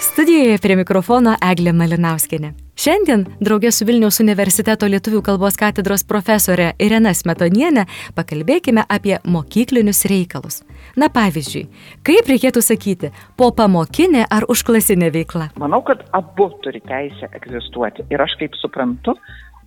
studijoje prie mikrofono Eglė Malinauskinė. Šiandien, draugė su Vilniaus universiteto lietuvių kalbos katedros profesorė Irena Smetonienė, pakalbėkime apie mokyklinius reikalus. Na pavyzdžiui, kaip reikėtų sakyti, po pamokinė ar užklasinė veikla? Manau, kad abu turi teisę egzistuoti. Ir aš kaip suprantu,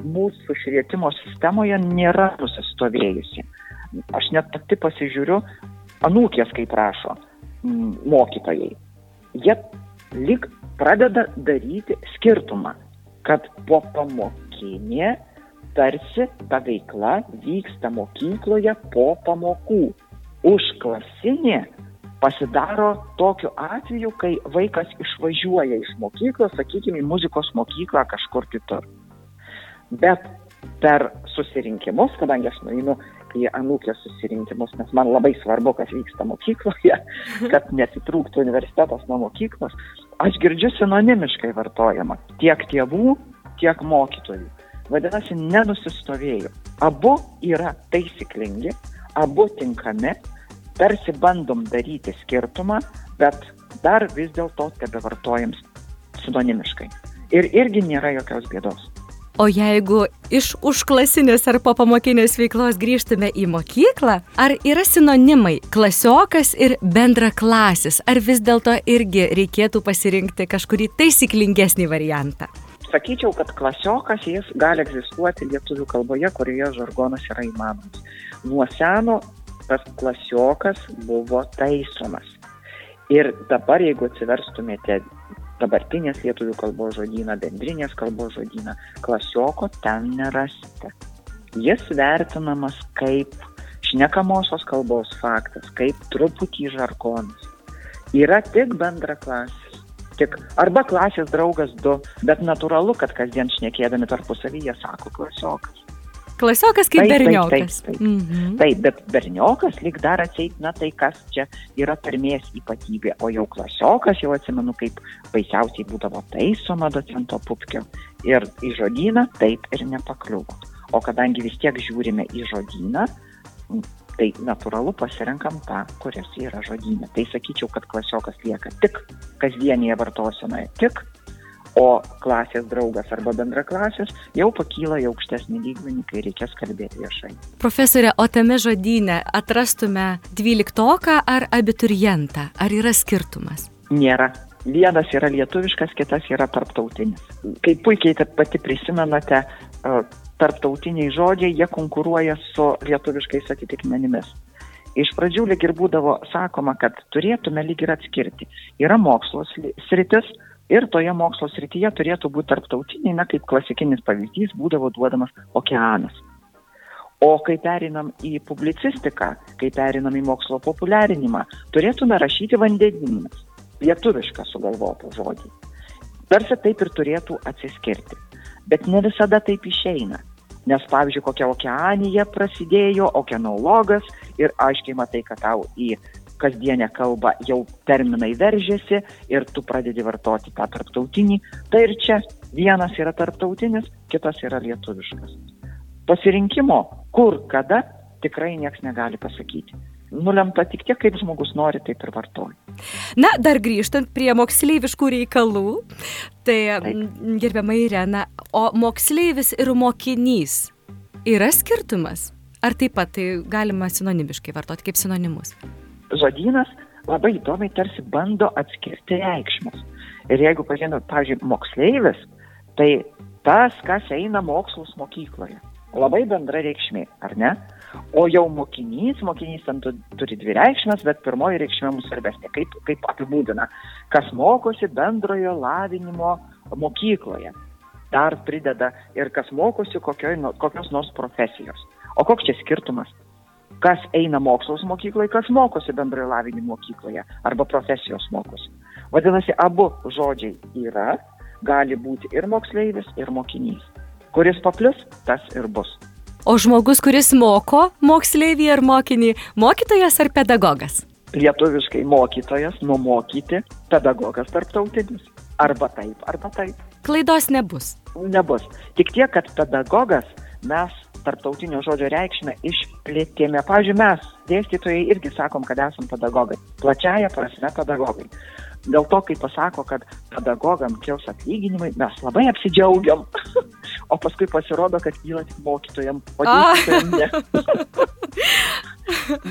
mūsų švietimo sistemoje nėra nusistovėjusi. Aš net pati pasižiūriu, anūkės kaip rašo mokytojai. Jie lyg pradeda daryti skirtumą, kad po pamokinė tarsi ta veikla vyksta mokykloje po pamokų. Užklasinė pasidaro tokiu atveju, kai vaikas išvažiuoja iš mokyklos, sakykime, į muzikos mokyklą kažkur kitur. Bet per susirinkimus, kadangi aš nueinu į anūkės susirinkimus, nes man labai svarbu, kas vyksta mokykloje, kad nesitrūktų universitetas nuo mokyklos, aš girdžiu sinonimiškai vartojama tiek tėvų, tiek mokytojų. Vadinasi, nenusistovėjau. Abu yra taisyklingi, abu tinkami, tarsi bandom daryti skirtumą, bet dar vis dėlto tebe vartojam sinonimiškai. Ir irgi nėra jokios bėdos. O jeigu iš užklasinės ar popamokinės veiklos grįžtume į mokyklą, ar yra sinonimai klasiokas ir bendraklasis, ar vis dėlto irgi reikėtų pasirinkti kažkurį taisyklingesnį variantą? Sakyčiau, kad klasiokas jis gali egzistuoti lietuvių kalboje, kurioje žargonas yra įmanomas. Nuo seno tas klasiokas buvo taisomas. Ir dabar, jeigu atsiverstumėte dabartinės lietuvių kalbos žodyną, bendrinės kalbos žodyną, klasioko ten nerasite. Jis vertinamas kaip šnekamosios kalbos faktas, kaip truputį žargonas. Yra tik bendra klasė. Tik arba klasės draugas du, bet natūralu, kad kasdien šnekėdami tarpusavyje sako klasiokas. Klasiokas kaip Taip, taip, berniokas. taip, taip. Mhm. Taip, bet berniokas lyg dar atseit, na tai kas čia yra tarmės ypatybė, o jau klasiokas jau atsimenu, kaip baisiausiai būdavo taisoma docento pupkio ir į žodyną taip ir nepakliuvo. O kadangi vis tiek žiūrime į žodyną, tai natūralu pasirenkam tą, kuris yra žodynė. Tai sakyčiau, kad klasiokas lieka tik kasdienėje vartosenoje, tik, o klasės draugas arba bendraklasis jau pakyla į aukštesnį lygmenį, kai reikės kalbėti viešai. Profesorė, o tame žodyne atrastume dvyliktoką ar abiturientą? Ar yra skirtumas? Nėra. Vienas yra lietuviškas, kitas yra tarptautinis. Kaip puikiai pati prisimenate, e, tarptautiniai žodžiai, jie konkuruoja su lietuviškais atitikmenimis. Iš pradžių lyg ir būdavo sakoma, kad turėtume lyg ir atskirti. Yra mokslo sli- sritis ir toje mokslo srityje turėtų būti tarptautiniai, na kaip klasikinis pavyzdys būdavo duodamas okeanas. O kai perinam į publicistiką, kai perinam į mokslo populiarinimą, turėtume rašyti vandenynas, lietuvišką sugalvotą žodį. Tarsi taip ir turėtų atsiskirti. Bet ne visada taip išeina. Nes, pavyzdžiui, kokia okeanija prasidėjo, okeanologas ir aiškiai matai, kad tau į kasdienę kalbą jau terminai veržiasi ir tu pradedi vartoti tą tarptautinį. Tai ir čia vienas yra tarptautinis, kitas yra lietuviškas. Pasirinkimo, kur, kada, tikrai nieks negali pasakyti. Nulemta tik tiek, kaip žmogus nori, taip ir vartoja. Na, dar grįžtant prie moksleiviškų reikalų, tai Taip. gerbiama Irena, o moksleivis ir mokinys yra skirtumas? Ar taip pat tai galima sinonimiškai vartoti kaip sinonimus? Žodynas labai įdomiai tarsi bando atskirti reikšmes. Ir jeigu pažiūrėtumėt, pavyzdžiui, moksleivis, tai tas, kas eina mokslus mokykloje. Labai bendra reikšmė, ar ne? O jau mokinys, mokinys ten turi dvi reikšmės, bet pirmoji reikšmė mums svarbesnė, kaip, kaip apibūdina, kas mokosi bendrojo lavinimo mokykloje. Dar prideda ir kas mokosi kokioj, kokios nors profesijos. O koks čia skirtumas? Kas eina mokslos mokykloje, kas mokosi bendrojo lavinimo mokykloje arba profesijos mokosi. Vadinasi, abu žodžiai yra, gali būti ir moksleivis, ir mokinys. Kuris paplis, tas ir bus. O žmogus, kuris moko moksleivį ar mokinį, mokytojas ar pedagogas? Lietuviškai mokytojas, numokyti, pedagogas tarptautinis. Arba taip, arba taip. Klaidos nebus. Nebus. Tik tiek, kad pedagogas mes tarptautinio žodžio reikšmę išplėtėme. Pavyzdžiui, mes, dėstytojai, irgi sakom, kad esam pedagogai. Plačiaja prasme pedagogai. Dėl to, kai pasako, kad pedagogam kils atlyginimai, mes labai apsidžiaugiam. o paskui pasirodo, kad kyla tik mokytojam, o dėstytojam ne.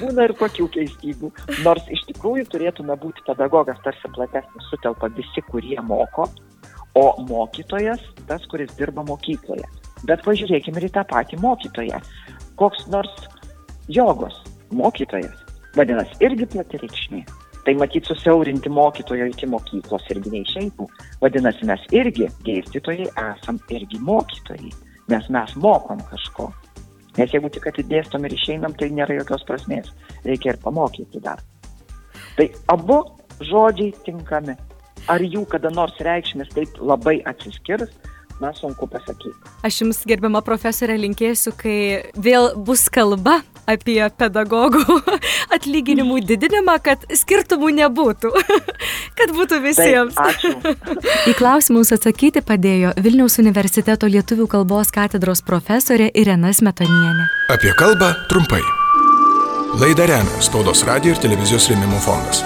Būna ir tokių keistybių. Nors iš tikrųjų turėtume būti pedagogas tarsi platesnis, sutelpa visi, kurie moko, o mokytojas tas, kuris dirba mokykloje. Bet pažiūrėkime ir į tą patį mokytoją. Koks nors jogos mokytojas, vadinasi, irgi plati reikšmė. Tai matyt susiaurinti mokytojo iki mokyklos irgi neišeitų. Vadinasi, mes irgi dėstytojai esam irgi mokytojai, nes mes mokom kažko. Nes jeigu tik atidėstom ir išeinam, tai nėra jokios prasmės. Reikia ir pamokyti dar. Tai abu žodžiai tinkami. Ar jų kada nors reikšmės taip labai atsiskirs, na, sunku pasakyti. Aš Jums, gerbiama profesorė, linkėsiu, kai vėl bus kalba apie pedagogų atlyginimų didinimą, kad skirtumų nebūtų, kad būtų visiems. Taip, Į klausimus atsakyti padėjo Vilniaus universiteto lietuvių kalbos katedros profesorė Irena Smetonienė. Apie kalbą trumpai. Laidą remia Spaudos radio ir televizijos rėmimo fondas.